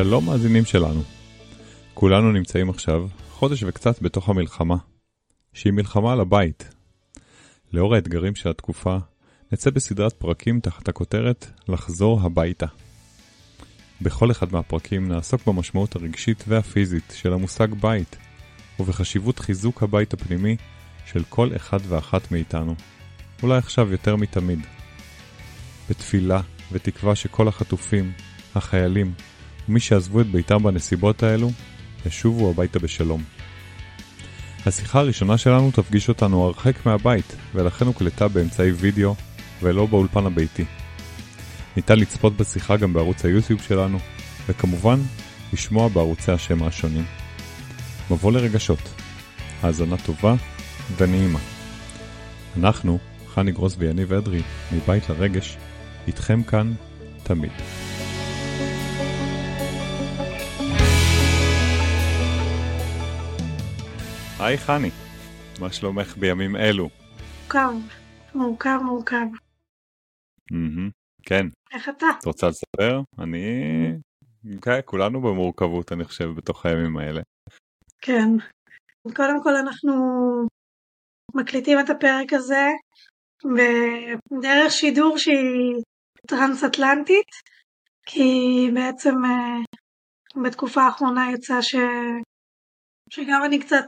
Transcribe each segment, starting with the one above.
שלום מאזינים שלנו. כולנו נמצאים עכשיו חודש וקצת בתוך המלחמה, שהיא מלחמה על הבית. לאור האתגרים של התקופה, נצא בסדרת פרקים תחת הכותרת לחזור הביתה. בכל אחד מהפרקים נעסוק במשמעות הרגשית והפיזית של המושג בית, ובחשיבות חיזוק הבית הפנימי של כל אחד ואחת מאיתנו, אולי עכשיו יותר מתמיד. בתפילה ותקווה שכל החטופים, החיילים ומי שעזבו את ביתם בנסיבות האלו, ישובו הביתה בשלום. השיחה הראשונה שלנו תפגיש אותנו הרחק מהבית, ולכן הוקלטה באמצעי וידאו ולא באולפן הביתי. ניתן לצפות בשיחה גם בערוץ היוטיוב שלנו, וכמובן, לשמוע בערוצי השם השונים. מבוא לרגשות. האזנה טובה ונעימה. אנחנו, חני גרוס ויניב אדרי, מבית לרגש, איתכם כאן תמיד. היי חני, מה שלומך בימים אלו? מורכב, מורכב, מורכב. Mm-hmm, כן. איך אתה? את רוצה לספר? אני... כן, כולנו במורכבות, אני חושב, בתוך הימים האלה. כן. קודם כל אנחנו מקליטים את הפרק הזה בדרך שידור שהיא טרנס-אטלנטית, כי בעצם אה, בתקופה האחרונה יצא ש... שגם אני קצת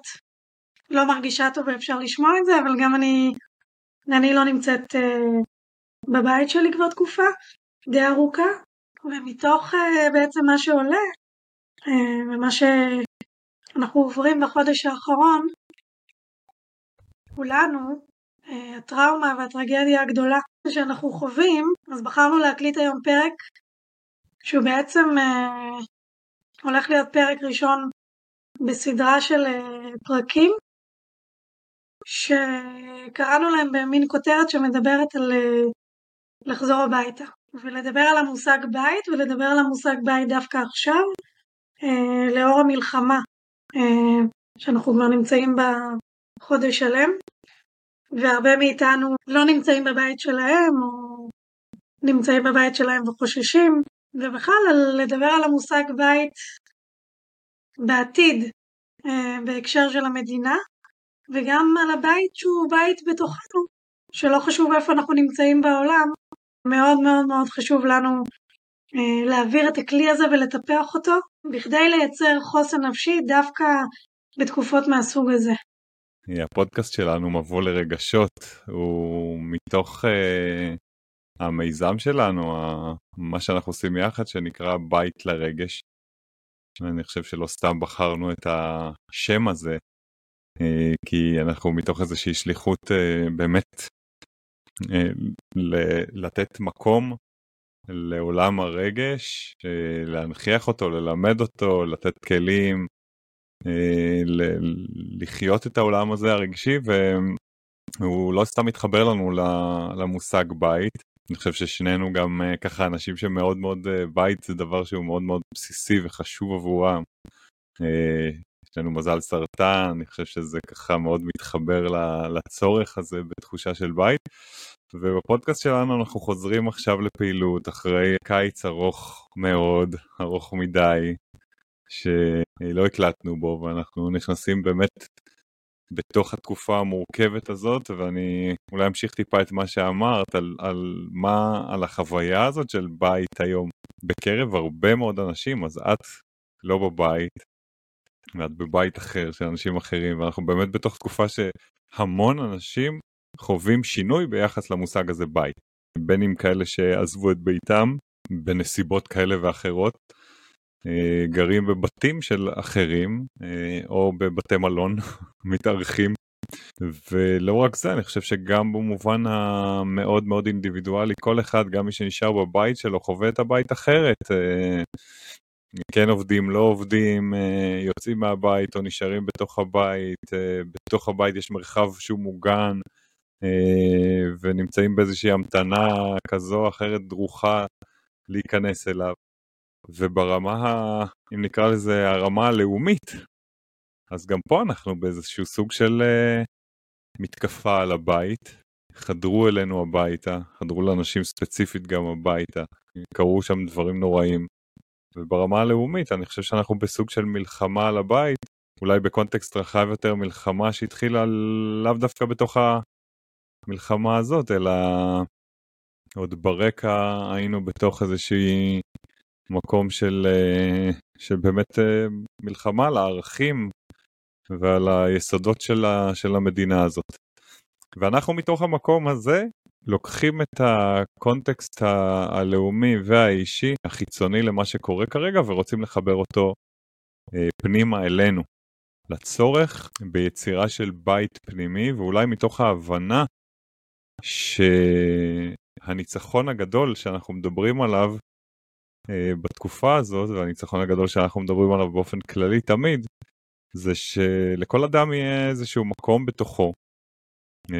לא מרגישה טוב ואפשר לשמוע את זה, אבל גם אני, אני לא נמצאת uh, בבית שלי כבר תקופה די ארוכה, ומתוך uh, בעצם מה שעולה, uh, ומה שאנחנו עוברים בחודש האחרון, כולנו, הטראומה והטרגדיה הגדולה שאנחנו חווים, אז בחרנו להקליט היום פרק שהוא בעצם הולך להיות פרק ראשון בסדרה של פרקים שקראנו להם במין כותרת שמדברת על אה, לחזור הביתה. ולדבר על המושג בית ולדבר על המושג בית דווקא עכשיו אה, לאור המלחמה אה, שאנחנו כבר נמצאים בה חודש שלם. והרבה מאיתנו לא נמצאים בבית שלהם או נמצאים בבית שלהם וחוששים. ובכלל לדבר על המושג בית בעתיד בהקשר של המדינה וגם על הבית שהוא בית בתוכנו, שלא חשוב איפה אנחנו נמצאים בעולם, מאוד מאוד מאוד חשוב לנו אה, להעביר את הכלי הזה ולטפח אותו, בכדי לייצר חוסן נפשי דווקא בתקופות מהסוג הזה. הפודקאסט שלנו מבוא לרגשות, הוא מתוך uh, המיזם שלנו, מה שאנחנו עושים יחד שנקרא בית לרגש. אני חושב שלא סתם בחרנו את השם הזה, אה, כי אנחנו מתוך איזושהי שליחות אה, באמת אה, לתת מקום לעולם הרגש, להנכיח אותו, ללמד אותו, לתת כלים, לחיות את העולם הזה הרגשי, והוא לא סתם מתחבר לנו למושג בית. אני חושב ששנינו גם ככה אנשים שמאוד מאוד בית זה דבר שהוא מאוד מאוד בסיסי וחשוב עבורם. יש לנו מזל סרטן, אני חושב שזה ככה מאוד מתחבר לצורך הזה בתחושה של בית. ובפודקאסט שלנו אנחנו חוזרים עכשיו לפעילות אחרי קיץ ארוך מאוד, ארוך מדי, שלא הקלטנו בו ואנחנו נכנסים באמת בתוך התקופה המורכבת הזאת ואני אולי אמשיך טיפה את מה שאמרת על, על מה, על החוויה הזאת של בית היום בקרב הרבה מאוד אנשים אז את לא בבית ואת בבית אחר של אנשים אחרים, ואנחנו באמת בתוך תקופה שהמון אנשים חווים שינוי ביחס למושג הזה בית. בין אם כאלה שעזבו את ביתם בנסיבות כאלה ואחרות, אה, גרים בבתים של אחרים, אה, או בבתי מלון מתארחים. ולא רק זה, אני חושב שגם במובן המאוד מאוד אינדיבידואלי, כל אחד, גם מי שנשאר בבית שלו, חווה את הבית אחרת. כן עובדים, לא עובדים, אה, יוצאים מהבית או נשארים בתוך הבית, אה, בתוך הבית יש מרחב שהוא מוגן אה, ונמצאים באיזושהי המתנה כזו או אחרת דרוכה להיכנס אליו. וברמה, אם נקרא לזה הרמה הלאומית, אז גם פה אנחנו באיזשהו סוג של מתקפה על הבית. חדרו אלינו הביתה, חדרו לאנשים ספציפית גם הביתה, קרו שם דברים נוראים. וברמה הלאומית אני חושב שאנחנו בסוג של מלחמה על הבית, אולי בקונטקסט רחב יותר מלחמה שהתחילה לאו דווקא בתוך המלחמה הזאת, אלא עוד ברקע היינו בתוך איזושהי מקום של, אה, של באמת אה, מלחמה על הערכים ועל היסודות של, של המדינה הזאת. ואנחנו מתוך המקום הזה לוקחים את הקונטקסט הלאומי והאישי החיצוני למה שקורה כרגע ורוצים לחבר אותו אה, פנימה אלינו, לצורך ביצירה של בית פנימי ואולי מתוך ההבנה שהניצחון הגדול שאנחנו מדברים עליו אה, בתקופה הזאת והניצחון הגדול שאנחנו מדברים עליו באופן כללי תמיד זה שלכל אדם יהיה איזשהו מקום בתוכו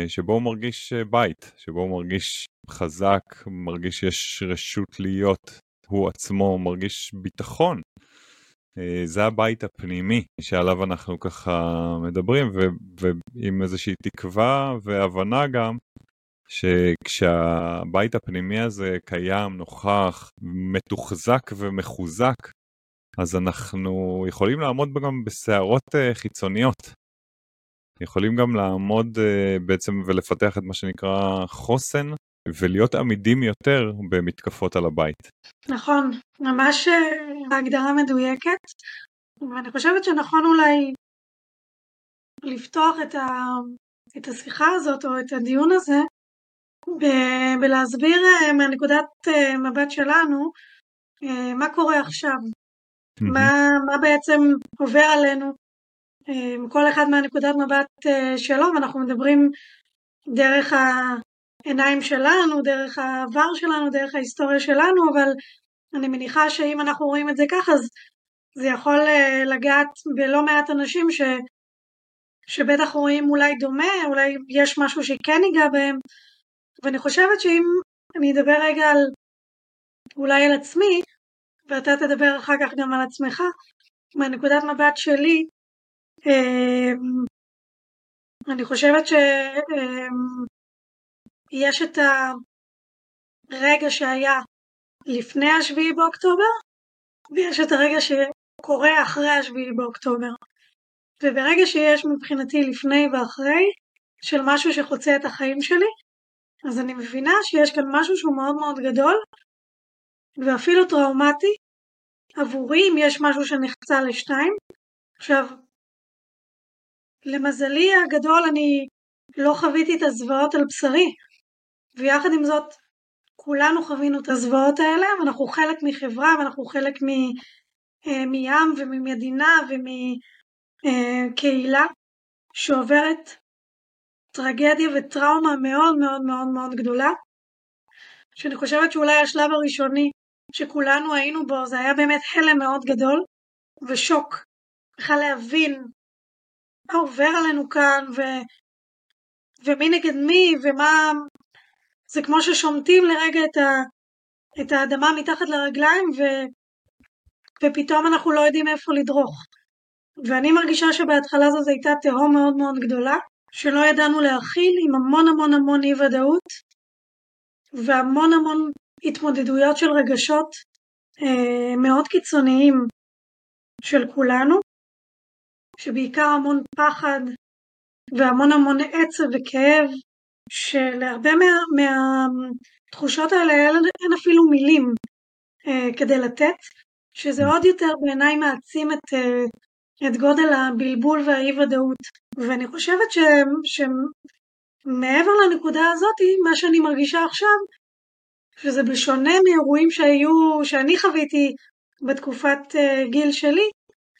שבו הוא מרגיש אה, בית, שבו הוא מרגיש חזק, מרגיש שיש רשות להיות הוא עצמו, מרגיש ביטחון. אה, זה הבית הפנימי שעליו אנחנו ככה מדברים, ו- ועם איזושהי תקווה והבנה גם, שכשהבית הפנימי הזה קיים, נוכח, מתוחזק ומחוזק, אז אנחנו יכולים לעמוד גם בסערות חיצוניות. יכולים גם לעמוד uh, בעצם ולפתח את מה שנקרא חוסן ולהיות עמידים יותר במתקפות על הבית. נכון, ממש אה, הגדרה מדויקת, ואני חושבת שנכון אולי לפתוח את, ה... את השיחה הזאת או את הדיון הזה ב... בלהסביר uh, מהנקודת מבט שלנו מה קורה עכשיו, mm-hmm. מה, מה בעצם עובר עלינו כל אחד מהנקודת מבט אה, שלו, ואנחנו מדברים דרך העיניים שלנו, דרך העבר שלנו, דרך ההיסטוריה שלנו, אבל אני מניחה שאם אנחנו רואים את זה ככה, אז זה יכול אה, לגעת בלא מעט אנשים ש... שבטח רואים אולי דומה, אולי יש משהו שכן ייגע בהם, ואני חושבת שאם אני אדבר רגע על, אולי על עצמי, ואתה תדבר אחר כך גם על עצמך, מהנקודת מבט שלי, אני חושבת שיש אמ, את הרגע שהיה לפני השביעי באוקטובר, ויש את הרגע שקורה אחרי השביעי באוקטובר. וברגע שיש מבחינתי לפני ואחרי, של משהו שחוצה את החיים שלי, אז אני מבינה שיש כאן משהו שהוא מאוד מאוד גדול, ואפילו טראומטי. עבורי, אם יש משהו שנחצה לשתיים. עכשיו, למזלי הגדול אני לא חוויתי את הזוועות על בשרי, ויחד עם זאת כולנו חווינו את הזוועות האלה, ואנחנו חלק מחברה ואנחנו חלק מ, אה, מים וממדינה ומקהילה שעוברת טרגדיה וטראומה מאוד מאוד מאוד מאוד גדולה, שאני חושבת שאולי השלב הראשוני שכולנו היינו בו זה היה באמת הלם מאוד גדול ושוק. בכלל להבין מה עובר עלינו כאן, ו... ומי נגד מי, ומה... זה כמו ששומטים לרגע את, ה... את האדמה מתחת לרגליים, ו... ופתאום אנחנו לא יודעים איפה לדרוך. ואני מרגישה שבהתחלה זאת הייתה תהום מאוד מאוד גדולה, שלא ידענו להכיל, עם המון המון המון אי ודאות, והמון המון התמודדויות של רגשות אה, מאוד קיצוניים של כולנו. שבעיקר המון פחד והמון המון עצב וכאב, שלהרבה מה, מהתחושות האלה אין אפילו מילים אה, כדי לתת, שזה עוד יותר בעיניי מעצים את, אה, את גודל הבלבול והאי ודאות. ואני חושבת ש, שמעבר לנקודה הזאת, מה שאני מרגישה עכשיו, שזה בשונה מאירועים שהיו, שאני חוויתי בתקופת אה, גיל שלי,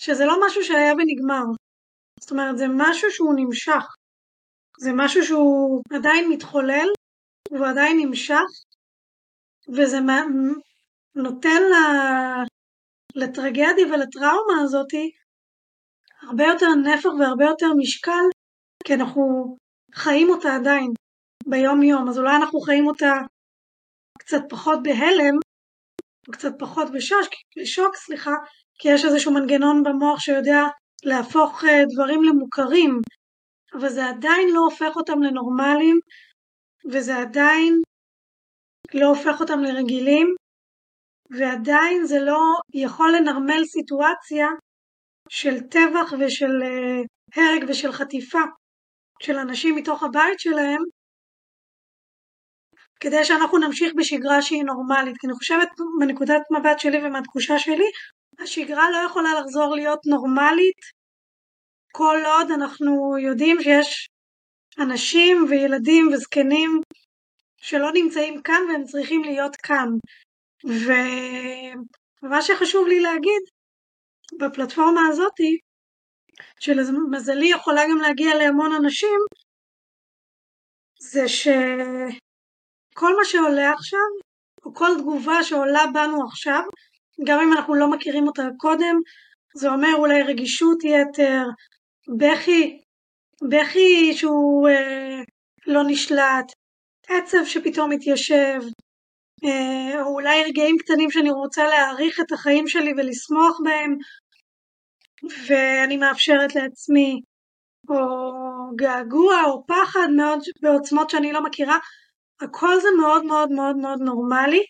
שזה לא משהו שהיה ונגמר. זאת אומרת, זה משהו שהוא נמשך. זה משהו שהוא עדיין מתחולל, הוא עדיין נמשך, וזה נותן לטרגדיה ולטראומה הזאתי הרבה יותר נפח והרבה יותר משקל, כי אנחנו חיים אותה עדיין ביום יום, אז אולי אנחנו חיים אותה קצת פחות בהלם, קצת פחות בשוק סליחה, כי יש איזשהו מנגנון במוח שיודע להפוך אה, דברים למוכרים, אבל זה עדיין לא הופך אותם לנורמליים, וזה עדיין לא הופך אותם לרגילים, ועדיין זה לא יכול לנרמל סיטואציה של טבח ושל uh, הרג ושל חטיפה של אנשים מתוך הבית שלהם, כדי שאנחנו נמשיך בשגרה שהיא נורמלית. כי אני חושבת, מנקודת מבט שלי ומהתחושה שלי, השגרה לא יכולה לחזור להיות נורמלית כל עוד אנחנו יודעים שיש אנשים וילדים וזקנים שלא נמצאים כאן והם צריכים להיות כאן. ומה שחשוב לי להגיד בפלטפורמה הזאתי, שלמזלי יכולה גם להגיע להמון אנשים, זה שכל מה שעולה עכשיו, או כל תגובה שעולה בנו עכשיו, גם אם אנחנו לא מכירים אותה קודם, זה אומר אולי רגישות יתר, בכי, בכי שהוא אה, לא נשלט, עצב שפתאום מתיישב, אה, או אולי רגעים קטנים שאני רוצה להעריך את החיים שלי ולשמוח בהם, ואני מאפשרת לעצמי, או געגוע או פחד מאוד בעוצמות שאני לא מכירה, הכל זה מאוד מאוד מאוד מאוד נורמלי,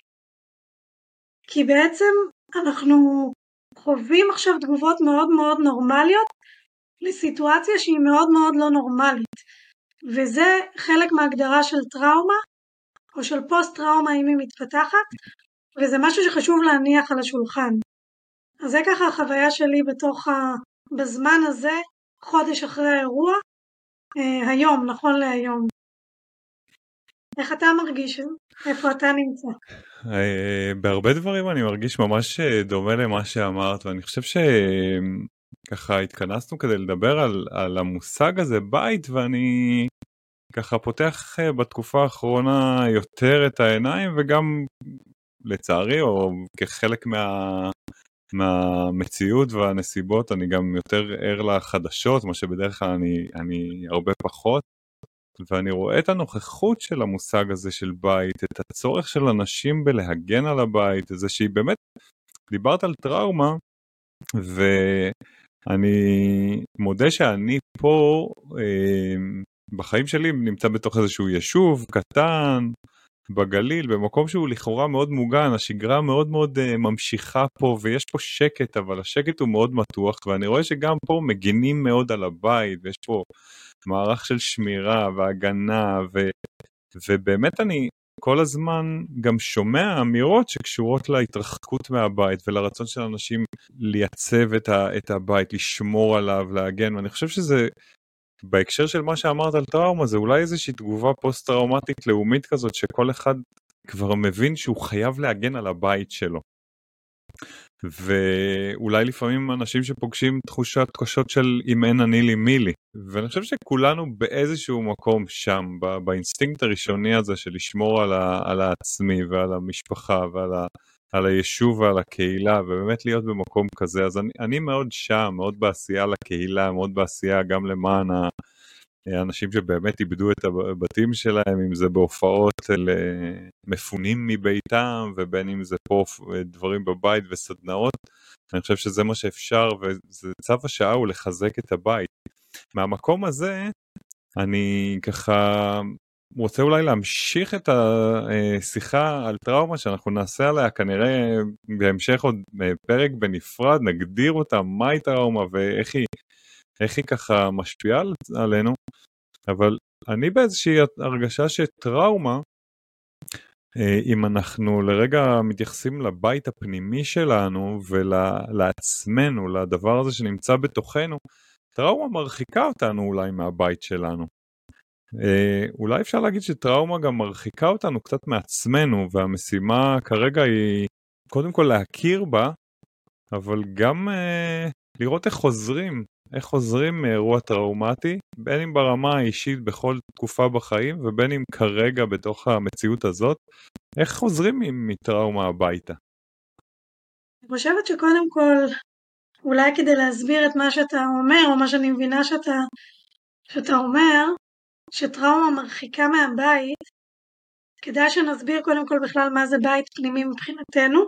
כי בעצם אנחנו חווים עכשיו תגובות מאוד מאוד נורמליות לסיטואציה שהיא מאוד מאוד לא נורמלית, וזה חלק מהגדרה של טראומה או של פוסט טראומה אם היא מתפתחת, וזה משהו שחשוב להניח על השולחן. אז זה ככה החוויה שלי בתוך ה... בזמן הזה, חודש אחרי האירוע, אה, היום, נכון להיום. איך אתה מרגיש? איפה אתה נמצא? אה, בהרבה דברים אני מרגיש ממש אה, דומה למה שאמרת, ואני חושב שככה התכנסנו כדי לדבר על, על המושג הזה בית, ואני ככה פותח אה, בתקופה האחרונה יותר את העיניים, וגם לצערי, או כחלק מה... מהמציאות והנסיבות אני גם יותר ער לחדשות, מה שבדרך כלל אני, אני הרבה פחות. ואני רואה את הנוכחות של המושג הזה של בית, את הצורך של אנשים בלהגן על הבית, זה שהיא באמת, דיברת על טראומה, ואני מודה שאני פה אה, בחיים שלי נמצא בתוך איזשהו יישוב קטן, בגליל, במקום שהוא לכאורה מאוד מוגן, השגרה מאוד מאוד uh, ממשיכה פה ויש פה שקט, אבל השקט הוא מאוד מתוח, ואני רואה שגם פה מגינים מאוד על הבית, ויש פה מערך של שמירה והגנה, ו, ובאמת אני כל הזמן גם שומע אמירות שקשורות להתרחקות מהבית ולרצון של אנשים לייצב את, ה, את הבית, לשמור עליו, להגן, ואני חושב שזה בהקשר של מה שאמרת על טראומה זה אולי איזושהי תגובה פוסט-טראומטית לאומית כזאת שכל אחד כבר מבין שהוא חייב להגן על הבית שלו. ואולי לפעמים אנשים שפוגשים תחושת קשות של אם אין אני לי מי לי ואני חושב שכולנו באיזשהו מקום שם באינסטינקט הראשוני הזה של לשמור על, ה, על העצמי ועל המשפחה ועל ה, על היישוב ועל הקהילה ובאמת להיות במקום כזה אז אני, אני מאוד שם מאוד בעשייה לקהילה מאוד בעשייה גם למען האנשים שבאמת איבדו את הבתים שלהם אם זה בהופעות למפונים מביתם ובין אם זה פה דברים בבית וסדנאות אני חושב שזה מה שאפשר וזה צו השעה הוא לחזק את הבית. מהמקום הזה אני ככה רוצה אולי להמשיך את השיחה על טראומה שאנחנו נעשה עליה כנראה בהמשך עוד פרק בנפרד, נגדיר אותה, מהי טראומה ואיך היא, היא ככה משפיעה עלינו, אבל אני באיזושהי הרגשה שטראומה, אם אנחנו לרגע מתייחסים לבית הפנימי שלנו ולעצמנו, לדבר הזה שנמצא בתוכנו, טראומה מרחיקה אותנו אולי מהבית שלנו. אה, אולי אפשר להגיד שטראומה גם מרחיקה אותנו קצת מעצמנו, והמשימה כרגע היא קודם כל להכיר בה, אבל גם אה, לראות איך חוזרים, איך חוזרים מאירוע טראומטי, בין אם ברמה האישית בכל תקופה בחיים, ובין אם כרגע בתוך המציאות הזאת, איך חוזרים מטראומה הביתה. אני חושבת שקודם כל, אולי כדי להסביר את מה שאתה אומר, או מה שאני מבינה שאתה, שאתה אומר, שטראומה מרחיקה מהבית, כדאי שנסביר קודם כל בכלל מה זה בית פנימי מבחינתנו,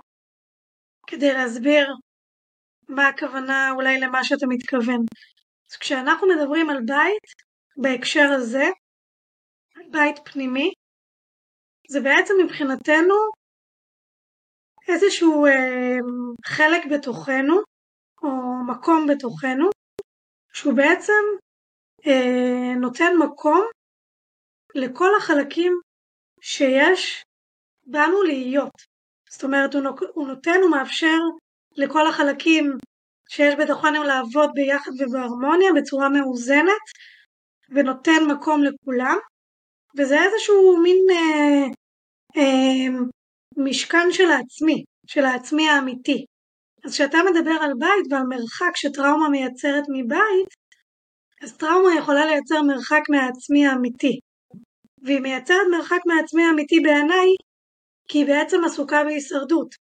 כדי להסביר מה הכוונה אולי למה שאתה מתכוון. אז כשאנחנו מדברים על בית, בהקשר הזה, על בית פנימי, זה בעצם מבחינתנו איזשהו אה, חלק בתוכנו, או מקום בתוכנו, שהוא בעצם נותן מקום לכל החלקים שיש בנו להיות. זאת אומרת, הוא נותן, הוא מאפשר לכל החלקים שיש בתוכנו לעבוד ביחד ובהרמוניה בצורה מאוזנת, ונותן מקום לכולם, וזה איזשהו מין אה, אה, משכן של העצמי, של העצמי האמיתי. אז כשאתה מדבר על בית ועל מרחק שטראומה מייצרת מבית, אז טראומה יכולה לייצר מרחק מהעצמי האמיתי. והיא מייצרת מרחק מהעצמי האמיתי בעיניי, כי היא בעצם עסוקה בהישרדות.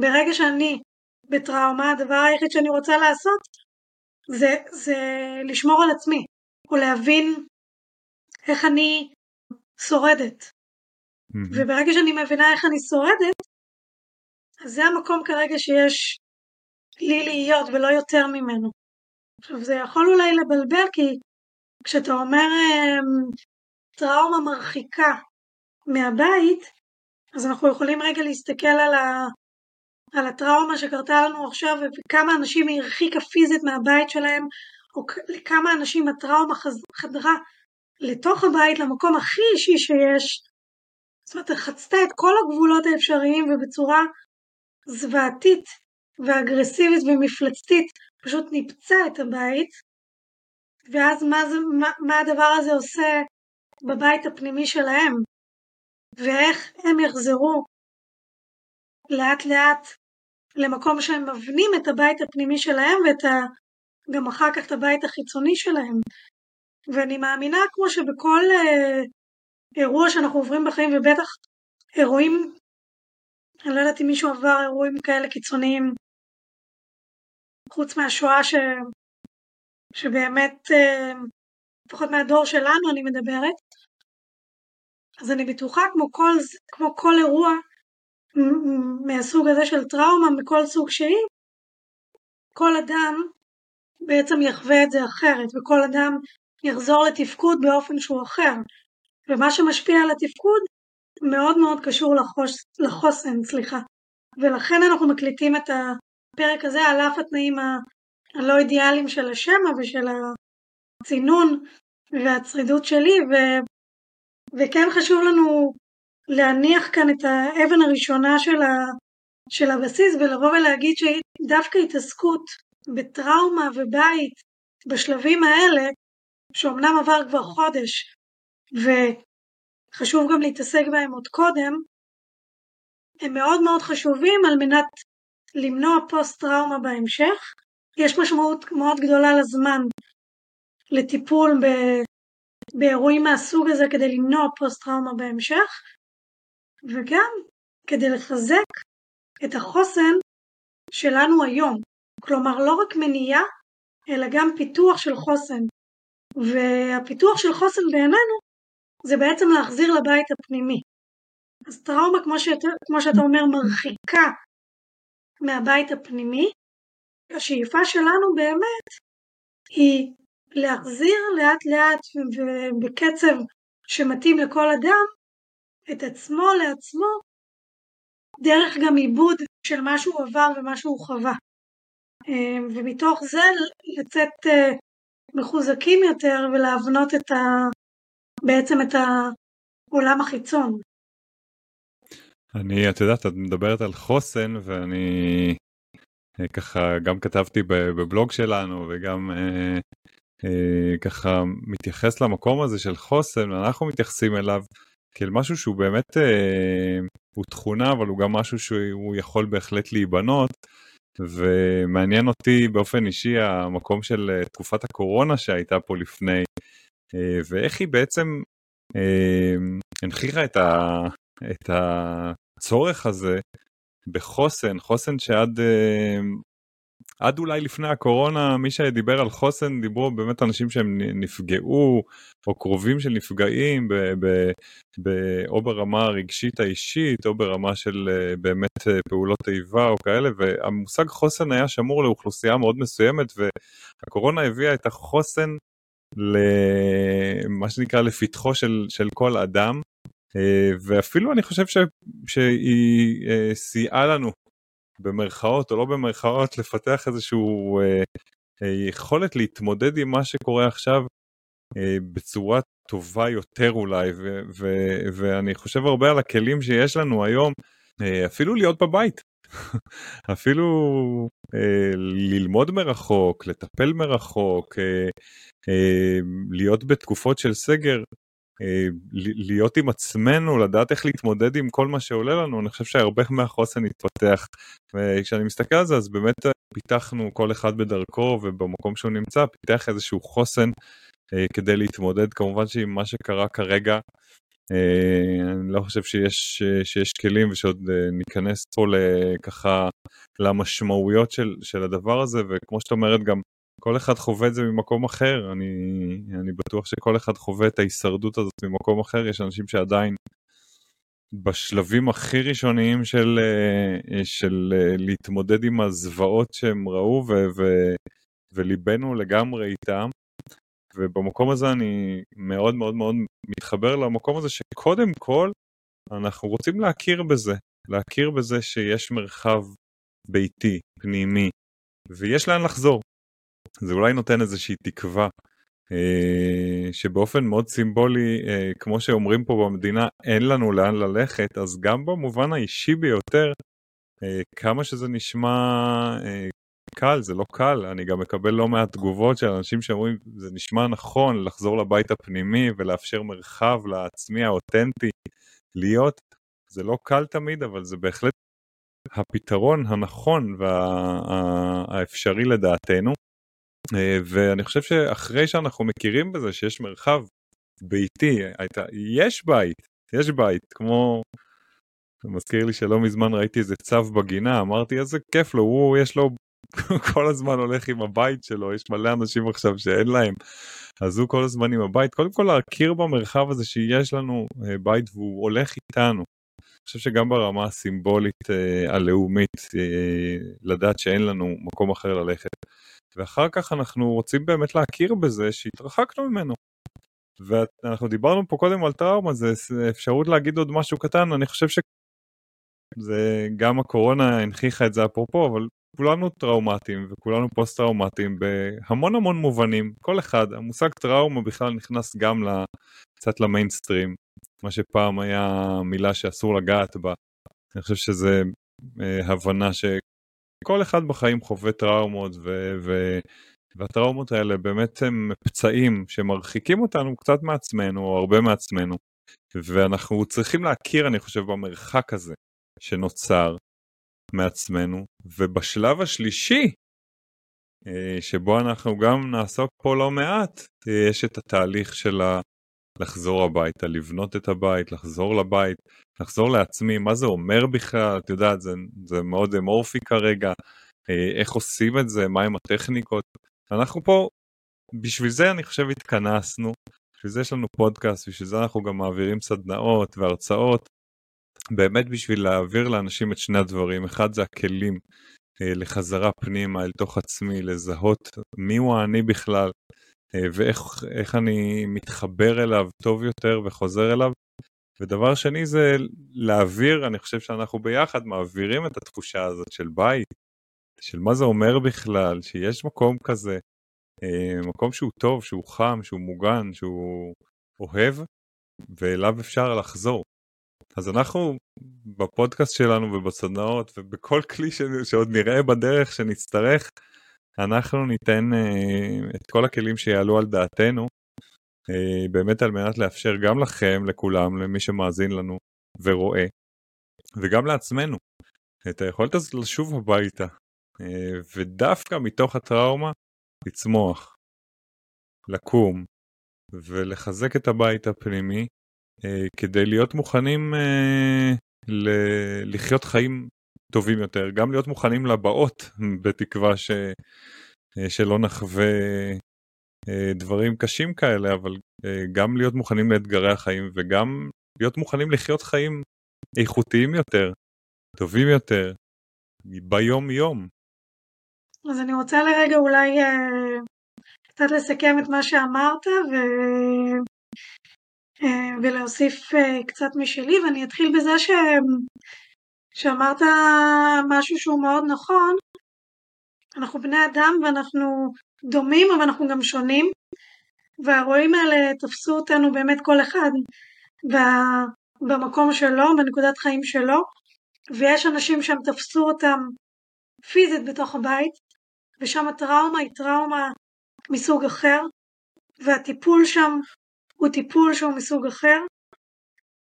ברגע שאני בטראומה, הדבר היחיד שאני רוצה לעשות זה, זה לשמור על עצמי, או להבין איך אני שורדת. Mm-hmm. וברגע שאני מבינה איך אני שורדת, אז זה המקום כרגע שיש לי להיות ולא יותר ממנו. עכשיו זה יכול אולי לבלבל כי כשאתה אומר אמ, טראומה מרחיקה מהבית, אז אנחנו יכולים רגע להסתכל על, ה, על הטראומה שקרתה לנו עכשיו וכמה אנשים היא הרחיקה פיזית מהבית שלהם, או לכמה אנשים הטראומה חדרה לתוך הבית, למקום הכי אישי שיש. זאת אומרת, חצתה את כל הגבולות האפשריים ובצורה זוועתית ואגרסיבית ומפלצתית פשוט ניפצה את הבית, ואז מה, זה, מה, מה הדבר הזה עושה בבית הפנימי שלהם, ואיך הם יחזרו לאט לאט למקום שהם מבנים את הבית הפנימי שלהם ואת ה... גם אחר כך את הבית החיצוני שלהם. ואני מאמינה כמו שבכל אה, אירוע שאנחנו עוברים בחיים, ובטח אירועים, אני לא יודעת אם מישהו עבר אירועים כאלה קיצוניים, חוץ מהשואה ש... שבאמת, אה, לפחות מהדור שלנו אני מדברת, אז אני בטוחה כמו כל, כמו כל אירוע מהסוג הזה של טראומה, מכל סוג שהיא, כל אדם בעצם יחווה את זה אחרת, וכל אדם יחזור לתפקוד באופן שהוא אחר. ומה שמשפיע על התפקוד מאוד מאוד קשור לחוש, לחוסן, סליחה. ולכן אנחנו מקליטים את הפרק הזה על אף התנאים הלא אידיאליים של השמע ושל הצינון והצרידות שלי, ו... וכן חשוב לנו להניח כאן את האבן הראשונה של, ה... של הבסיס ולבוא ולהגיד שדווקא התעסקות בטראומה ובית בשלבים האלה, שאומנם עבר כבר חודש וחשוב גם להתעסק בהם עוד קודם, הם מאוד מאוד חשובים על מנת למנוע פוסט טראומה בהמשך. יש משמעות מאוד גדולה לזמן לטיפול ב... באירועים מהסוג הזה כדי למנוע פוסט טראומה בהמשך, וגם כדי לחזק את החוסן שלנו היום. כלומר, לא רק מניעה, אלא גם פיתוח של חוסן. והפיתוח של חוסן בעינינו זה בעצם להחזיר לבית הפנימי. אז טראומה, כמו שאתה, כמו שאתה אומר, מרחיקה מהבית הפנימי. השאיפה שלנו באמת היא להחזיר לאט לאט ובקצב שמתאים לכל אדם את עצמו לעצמו דרך גם עיבוד של מה שהוא עבר ומה שהוא חווה. אה, ומתוך זה לצאת אה, מחוזקים יותר ולהבנות את ה... בעצם את העולם החיצון. אני, את יודעת, את מדברת על חוסן ואני אה, ככה גם כתבתי בבלוג שלנו וגם אה, אה, ככה מתייחס למקום הזה של חוסן ואנחנו מתייחסים אליו כאל משהו שהוא באמת הוא תכונה אבל הוא גם משהו שהוא יכול בהחלט להיבנות. ומעניין אותי באופן אישי המקום של תקופת הקורונה שהייתה פה לפני ואיך היא בעצם הנכיחה את, ה, את הצורך הזה בחוסן, חוסן שעד עד אולי לפני הקורונה מי שדיבר על חוסן דיברו באמת אנשים שהם נפגעו או קרובים של נפגעים ב, ב, ב, או ברמה הרגשית האישית או ברמה של אה, באמת אה, פעולות איבה או כאלה והמושג חוסן היה שמור לאוכלוסייה מאוד מסוימת והקורונה הביאה את החוסן למה שנקרא לפתחו של, של כל אדם. אה, ואפילו אני חושב ש, שהיא סייעה לנו במרכאות או לא במרכאות, לפתח איזושהי אה, אה, יכולת להתמודד עם מה שקורה עכשיו אה, בצורה טובה יותר אולי, ו- ו- ואני חושב הרבה על הכלים שיש לנו היום, אה, אפילו להיות בבית, אפילו אה, ללמוד מרחוק, לטפל מרחוק, אה, אה, להיות בתקופות של סגר, אה, להיות עם עצמנו, לדעת איך להתמודד עם כל מה שעולה לנו, אני חושב שהרבה מהחוסן התפתח. וכשאני מסתכל על זה, אז באמת פיתחנו כל אחד בדרכו ובמקום שהוא נמצא, פיתח איזשהו חוסן אה, כדי להתמודד. כמובן שעם מה שקרה כרגע, אה, אני לא חושב שיש, שיש כלים ושעוד ניכנס פה ככה למשמעויות של, של הדבר הזה, וכמו שאת אומרת גם כל אחד חווה את זה ממקום אחר, אני, אני בטוח שכל אחד חווה את ההישרדות הזאת ממקום אחר, יש אנשים שעדיין בשלבים הכי ראשוניים של, אה, של אה, להתמודד עם הזוועות שהם ראו ו, ו, וליבנו לגמרי איתם. ובמקום הזה אני מאוד מאוד מאוד מתחבר למקום הזה שקודם כל אנחנו רוצים להכיר בזה, להכיר בזה שיש מרחב ביתי, פנימי, ויש לאן לחזור. זה אולי נותן איזושהי תקווה אה, שבאופן מאוד סימבולי, אה, כמו שאומרים פה במדינה, אין לנו לאן ללכת, אז גם במובן האישי ביותר, אה, כמה שזה נשמע קל, זה לא קל, אני גם מקבל לא מעט תגובות של אנשים שאומרים, זה נשמע נכון לחזור לבית הפנימי ולאפשר מרחב לעצמי האותנטי להיות. זה לא קל תמיד, אבל זה בהחלט הפתרון הנכון והאפשרי וה... לדעתנו. אה, ואני חושב שאחרי שאנחנו מכירים בזה שיש מרחב ביתי, הייתה, יש בית, יש בית, כמו, זה מזכיר לי שלא מזמן ראיתי איזה צו בגינה, אמרתי איזה כיף לו, הוא יש לו, כל הזמן הולך עם הבית שלו, יש מלא אנשים עכשיו שאין להם, אז הוא כל הזמן עם הבית, קודם כל להכיר במרחב הזה שיש לנו אה, בית והוא הולך איתנו. אני חושב שגם ברמה הסימבולית אה, הלאומית, לדעת שאין לנו מקום אחר ללכת. ואחר כך אנחנו רוצים באמת להכיר בזה שהתרחקנו ממנו. ואנחנו דיברנו פה קודם על טראומה, זה אפשרות להגיד עוד משהו קטן, אני חושב שזה גם הקורונה הנכיחה את זה אפרופו, אבל כולנו טראומטיים וכולנו פוסט טראומטיים בהמון המון מובנים, כל אחד, המושג טראומה בכלל נכנס גם קצת למיינסטרים, מה שפעם היה מילה שאסור לגעת בה, אני חושב שזה אה, הבנה ש... כל אחד בחיים חווה טראומות ו... ו... והטראומות האלה באמת הם פצעים שמרחיקים אותנו קצת מעצמנו או הרבה מעצמנו ואנחנו צריכים להכיר אני חושב במרחק הזה שנוצר מעצמנו. ובשלב השלישי אה, שבו אנחנו גם נעסוק פה לא מעט אה, יש את התהליך של ה... לחזור הביתה, לבנות את הבית, לחזור לבית, לחזור לעצמי, מה זה אומר בכלל, את יודעת, זה, זה מאוד אמורפי כרגע, אה, איך עושים את זה, מהם הטכניקות. אנחנו פה, בשביל זה אני חושב התכנסנו, בשביל זה יש לנו פודקאסט, בשביל זה אנחנו גם מעבירים סדנאות והרצאות, באמת בשביל להעביר לאנשים את שני הדברים, אחד זה הכלים אה, לחזרה פנימה אל תוך עצמי, לזהות מיהו האני בכלל, ואיך אני מתחבר אליו טוב יותר וחוזר אליו. ודבר שני זה להעביר, אני חושב שאנחנו ביחד מעבירים את התחושה הזאת של בית, של מה זה אומר בכלל, שיש מקום כזה, אה, מקום שהוא טוב, שהוא חם, שהוא מוגן, שהוא אוהב, ואליו אפשר לחזור. אז אנחנו בפודקאסט שלנו ובסדנאות ובכל כלי שעוד נראה בדרך שנצטרך, אנחנו ניתן uh, את כל הכלים שיעלו על דעתנו, uh, באמת על מנת לאפשר גם לכם, לכולם, למי שמאזין לנו ורואה, וגם לעצמנו, את היכולת הזאת לשוב הביתה, uh, ודווקא מתוך הטראומה לצמוח, לקום ולחזק את הבית הפנימי כדי להיות מוכנים ל- לחיות חיים טובים יותר, גם להיות מוכנים לבאות, בתקווה ש... אה, שלא נחווה אה, דברים קשים כאלה, אבל אה, גם להיות מוכנים לאתגרי החיים וגם להיות מוכנים לחיות חיים איכותיים יותר, טובים יותר, ביום יום. אז אני רוצה לרגע אולי קצת לסכם את מה שאמרת ו... ולהוסיף קצת משלי, ואני אתחיל בזה ש... שאמרת משהו שהוא מאוד נכון, אנחנו בני אדם ואנחנו דומים אבל אנחנו גם שונים והאירועים האלה תפסו אותנו באמת כל אחד במקום שלו, בנקודת חיים שלו ויש אנשים שהם תפסו אותם פיזית בתוך הבית ושם הטראומה היא טראומה מסוג אחר והטיפול שם הוא טיפול שהוא מסוג אחר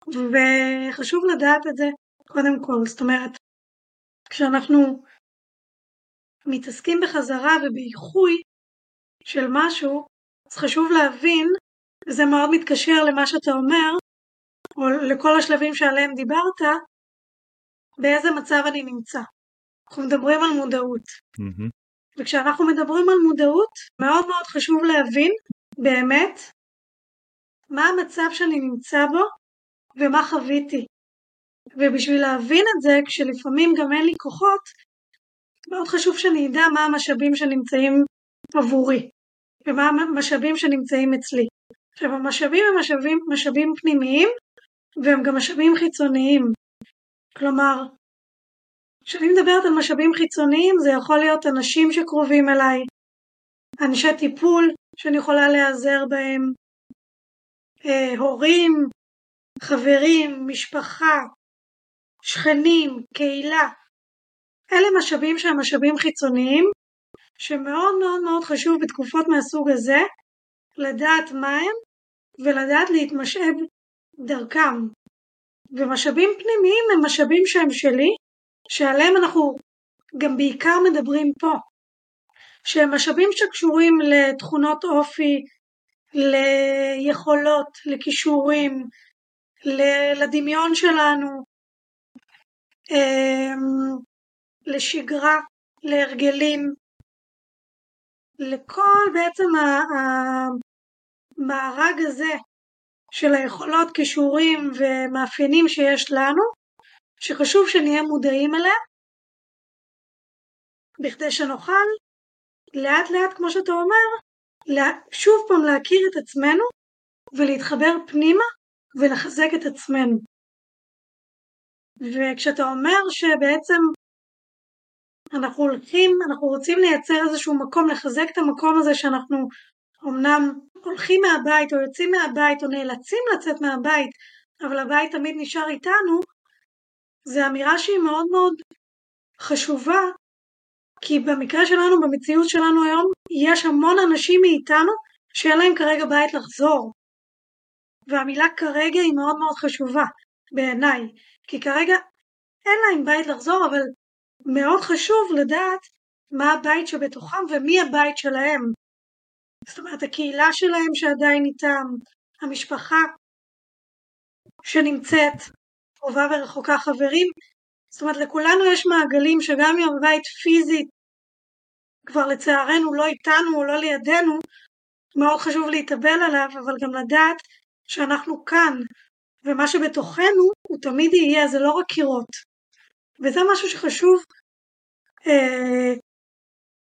וחשוב לדעת את זה קודם כל, זאת אומרת כשאנחנו מתעסקים בחזרה ובאיחוי של משהו אז חשוב להבין, וזה מאוד מתקשר למה שאתה אומר, או לכל השלבים שעליהם דיברת, באיזה מצב אני נמצא. אנחנו מדברים על מודעות. Mm-hmm. וכשאנחנו מדברים על מודעות, מאוד מאוד חשוב להבין באמת מה המצב שאני נמצא בו ומה חוויתי. ובשביל להבין את זה, כשלפעמים גם אין לי כוחות, מאוד חשוב שאני אדע מה המשאבים שנמצאים עבורי. ומה המשאבים שנמצאים אצלי. עכשיו המשאבים הם משאבים, משאבים פנימיים והם גם משאבים חיצוניים. כלומר, כשאני מדברת על משאבים חיצוניים זה יכול להיות אנשים שקרובים אליי, אנשי טיפול שאני יכולה להיעזר בהם, אה, הורים, חברים, משפחה, שכנים, קהילה. אלה משאבים שהם משאבים חיצוניים שמאוד מאוד מאוד חשוב בתקופות מהסוג הזה לדעת מה הם ולדעת להתמשאב דרכם. ומשאבים פנימיים הם משאבים שהם שלי, שעליהם אנחנו גם בעיקר מדברים פה, שהם משאבים שקשורים לתכונות אופי, ליכולות, לכישורים, לדמיון שלנו, לשגרה, להרגלים, לכל בעצם המארג הזה של היכולות, כישורים ומאפיינים שיש לנו, שחשוב שנהיה מודעים אליה, בכדי שנוכל לאט לאט, כמו שאתה אומר, שוב פעם להכיר את עצמנו ולהתחבר פנימה ולחזק את עצמנו. וכשאתה אומר שבעצם אנחנו הולכים, אנחנו רוצים לייצר איזשהו מקום, לחזק את המקום הזה שאנחנו אמנם הולכים מהבית או יוצאים מהבית או נאלצים לצאת מהבית, אבל הבית תמיד נשאר איתנו, זו אמירה שהיא מאוד מאוד חשובה, כי במקרה שלנו, במציאות שלנו היום, יש המון אנשים מאיתנו שאין להם כרגע בית לחזור. והמילה כרגע היא מאוד מאוד חשובה בעיניי, כי כרגע אין להם בית לחזור, אבל מאוד חשוב לדעת מה הבית שבתוכם ומי הבית שלהם. זאת אומרת, הקהילה שלהם שעדיין איתם, המשפחה שנמצאת קרובה ורחוקה חברים. זאת אומרת, לכולנו יש מעגלים שגם אם הבית פיזית כבר לצערנו לא איתנו או לא לידינו, מאוד חשוב להתאבל עליו, אבל גם לדעת שאנחנו כאן, ומה שבתוכנו הוא תמיד יהיה, זה לא רק קירות. וזה משהו שחשוב, אה,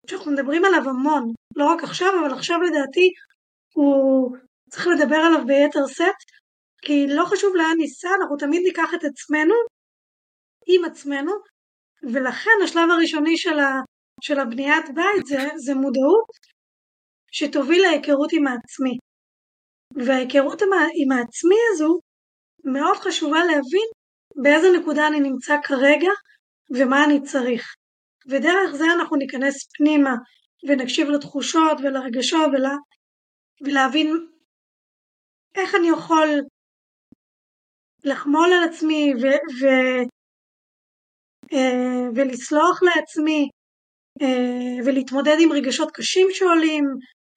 שאנחנו מדברים עליו המון, לא רק עכשיו, אבל עכשיו לדעתי הוא צריך לדבר עליו ביתר שאת, כי לא חשוב לאן ניסע, אנחנו תמיד ניקח את עצמנו עם עצמנו, ולכן השלב הראשוני של, ה, של הבניית בית זה, זה מודעות שתוביל להיכרות עם העצמי. וההיכרות עם, עם העצמי הזו מאוד חשובה להבין באיזה נקודה אני נמצא כרגע ומה אני צריך. ודרך זה אנחנו ניכנס פנימה ונקשיב לתחושות ולרגשות ולה, ולהבין איך אני יכול לחמול על עצמי ו, ו, אה, ולסלוח לעצמי אה, ולהתמודד עם רגשות קשים שעולים,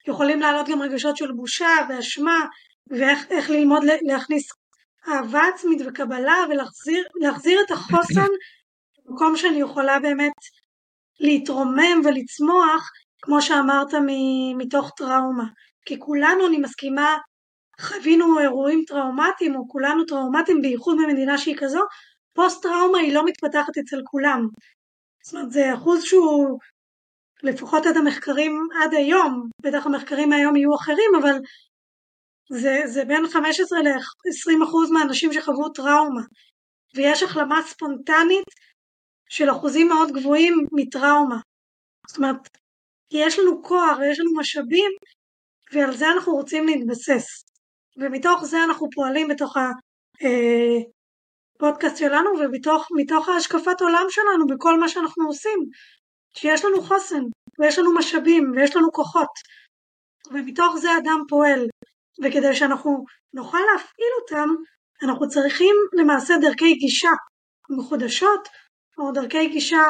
יכולים לעלות גם רגשות של בושה ואשמה ואיך ללמוד להכניס אהבה עצמית וקבלה ולהחזיר את החוסן במקום שאני יכולה באמת להתרומם ולצמוח כמו שאמרת מתוך טראומה. כי כולנו אני מסכימה חווינו אירועים טראומטיים או כולנו טראומטיים בייחוד במדינה שהיא כזו פוסט טראומה היא לא מתפתחת אצל כולם. זאת אומרת זה אחוז שהוא לפחות עד המחקרים עד היום בטח המחקרים מהיום יהיו אחרים אבל זה, זה בין 15 ל-20 אחוז מהאנשים שחוו טראומה ויש החלמה ספונטנית של אחוזים מאוד גבוהים מטראומה. זאת אומרת, יש לנו כוח ויש לנו משאבים ועל זה אנחנו רוצים להתבסס. ומתוך זה אנחנו פועלים בתוך הפודקאסט אה, שלנו ומתוך ההשקפת עולם שלנו בכל מה שאנחנו עושים. שיש לנו חוסן ויש לנו משאבים ויש לנו כוחות ומתוך זה אדם פועל וכדי שאנחנו נוכל להפעיל אותם אנחנו צריכים למעשה דרכי גישה מחודשות או דרכי גישה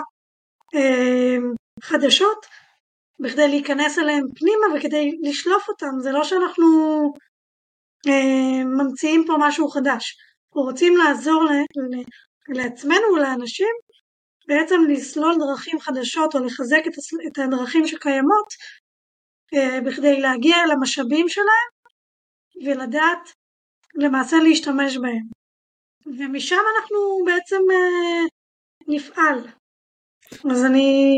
אה, חדשות בכדי להיכנס אליהם פנימה וכדי לשלוף אותם, זה לא שאנחנו אה, ממציאים פה משהו חדש, אנחנו רוצים לעזור ל, ל, לעצמנו ולאנשים בעצם לסלול דרכים חדשות או לחזק את, את הדרכים שקיימות אה, בכדי להגיע אל המשאבים שלהם ולדעת למעשה להשתמש בהם. ומשם אנחנו בעצם אה, נפעל. אז אני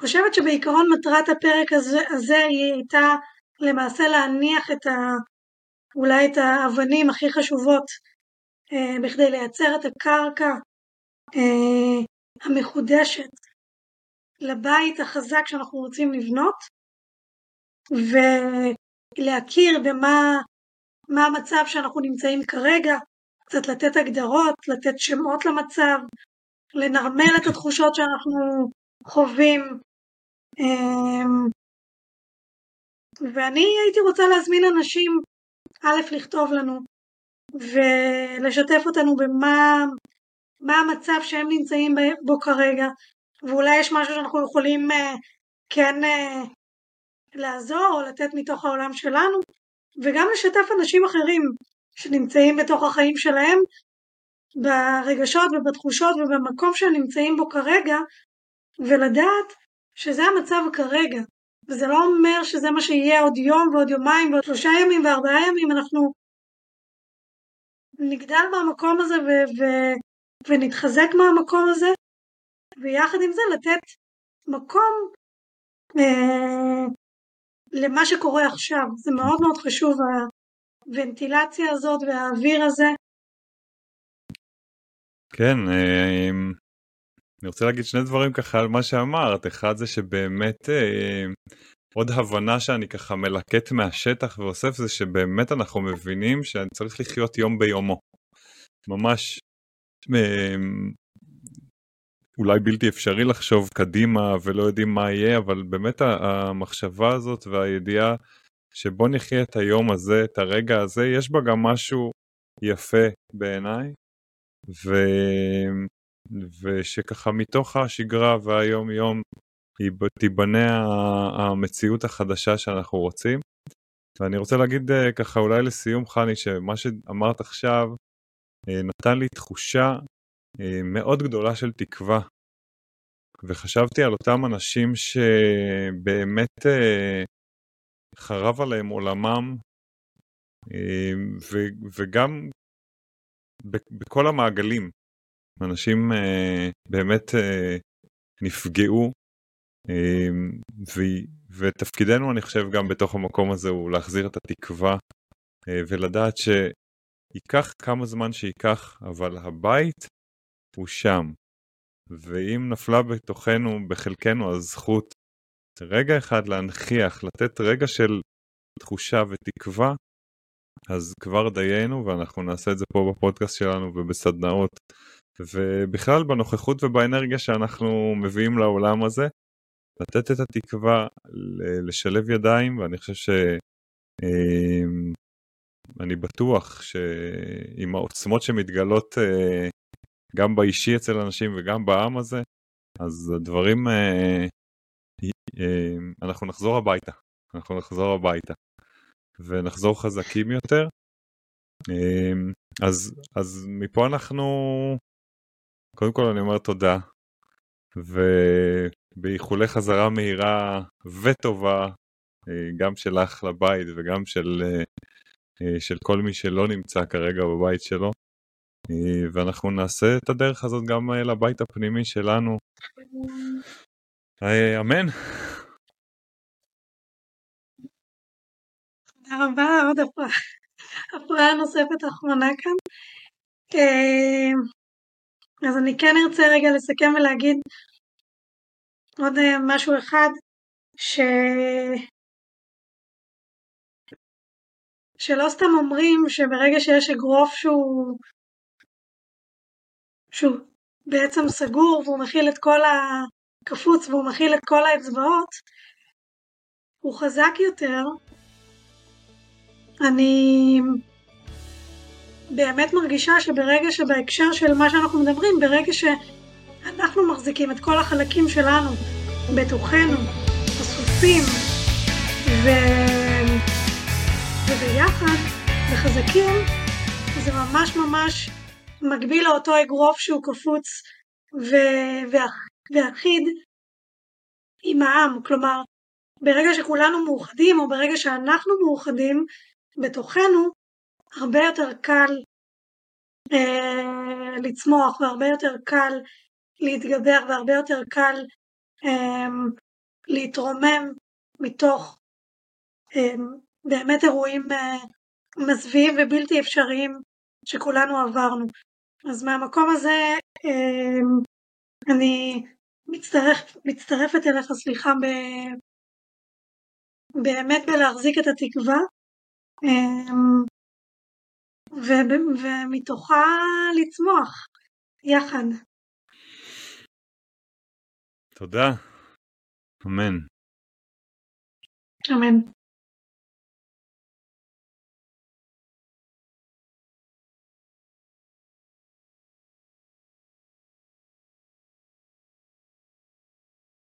חושבת שבעיקרון מטרת הפרק הזה, הזה היא הייתה למעשה להניח את ה... אולי את האבנים הכי חשובות אה, בכדי לייצר את הקרקע אה, המחודשת לבית החזק שאנחנו רוצים לבנות ולהכיר במה מה המצב שאנחנו נמצאים כרגע, קצת לתת הגדרות, לתת שמות למצב, לנרמל את התחושות שאנחנו חווים. אמ, ואני הייתי רוצה להזמין אנשים, א', לכתוב לנו ולשתף אותנו במה מה המצב שהם נמצאים בו כרגע, ואולי יש משהו שאנחנו יכולים uh, כן uh, לעזור או לתת מתוך העולם שלנו, וגם לשתף אנשים אחרים שנמצאים בתוך החיים שלהם ברגשות ובתחושות ובמקום שהם נמצאים בו כרגע, ולדעת שזה המצב כרגע. וזה לא אומר שזה מה שיהיה עוד יום ועוד יומיים ועוד שלושה ימים וארבעה ימים, אנחנו נגדל מהמקום הזה ו- ו- ונתחזק מהמקום הזה, ויחד עם זה לתת מקום אה, למה שקורה עכשיו. זה מאוד מאוד חשוב, הוונטילציה הזאת והאוויר הזה. כן, אה, אני רוצה להגיד שני דברים ככה על מה שאמרת. אחד זה שבאמת אה, עוד הבנה שאני ככה מלקט מהשטח ואוסף זה שבאמת אנחנו מבינים שאני צריך לחיות יום ביומו. ממש אמ, אולי בלתי אפשרי לחשוב קדימה ולא יודעים מה יהיה, אבל באמת המחשבה הזאת והידיעה שבוא נחיה את היום הזה, את הרגע הזה, יש בה גם משהו יפה בעיניי, ו... ושככה מתוך השגרה והיום יום תיבנה המציאות החדשה שאנחנו רוצים. ואני רוצה להגיד אה, ככה אולי לסיום חני, שמה שאמרת עכשיו אה, נתן לי תחושה מאוד גדולה של תקווה. וחשבתי על אותם אנשים שבאמת אה, חרב עליהם עולמם, וגם בכל המעגלים, אנשים באמת נפגעו, ותפקידנו אני חושב גם בתוך המקום הזה הוא להחזיר את התקווה ולדעת ש... ייקח כמה זמן שייקח, אבל הבית הוא שם. ואם נפלה בתוכנו, בחלקנו, הזכות רגע אחד להנכיח, לתת רגע של תחושה ותקווה, אז כבר דיינו, ואנחנו נעשה את זה פה בפודקאסט שלנו ובסדנאות, ובכלל בנוכחות ובאנרגיה שאנחנו מביאים לעולם הזה, לתת את התקווה, לשלב ידיים, ואני חושב ש... אמ, אני בטוח שעם העוצמות שמתגלות אה, גם באישי אצל אנשים וגם בעם הזה, אז הדברים, אה, אה, אנחנו נחזור הביתה, אנחנו נחזור הביתה ונחזור חזקים יותר. אז, אז מפה אנחנו, קודם כל אני אומר תודה, ובאיחולי חזרה מהירה וטובה, גם שלך לבית וגם של אה, של כל מי שלא נמצא כרגע בבית שלו. אה, ואנחנו נעשה את הדרך הזאת גם אה, לבית הפנימי שלנו. אמן. תודה רבה, עוד הפרעה, נוספת אחרונה כאן. אז אני כן ארצה רגע לסכם ולהגיד עוד אה, משהו אחד, ש... שלא סתם אומרים שברגע שיש אגרוף שהוא, שהוא בעצם סגור והוא מכיל את כל הקפוץ והוא מכיל את כל האצבעות, הוא חזק יותר. אני באמת מרגישה שברגע שבהקשר של מה שאנחנו מדברים, ברגע שאנחנו מחזיקים את כל החלקים שלנו בתוכנו, חשופים ו... וביחד וחזקים, זה ממש ממש מקביל לאותו אגרוף שהוא קפוץ ו... ואחיד עם העם. כלומר, ברגע שכולנו מאוחדים, או ברגע שאנחנו מאוחדים בתוכנו, הרבה יותר קל אה, לצמוח והרבה יותר קל להתגבר והרבה יותר קל אה, להתרומם מתוך אה, באמת אירועים אה, מזוויעים ובלתי אפשריים שכולנו עברנו. אז מהמקום הזה אה, אני מצטרף, מצטרפת אליך, סליחה, ב, באמת בלהחזיק את התקווה אמ, ומתוכה לצמוח יחד. תודה. אמן. אמן.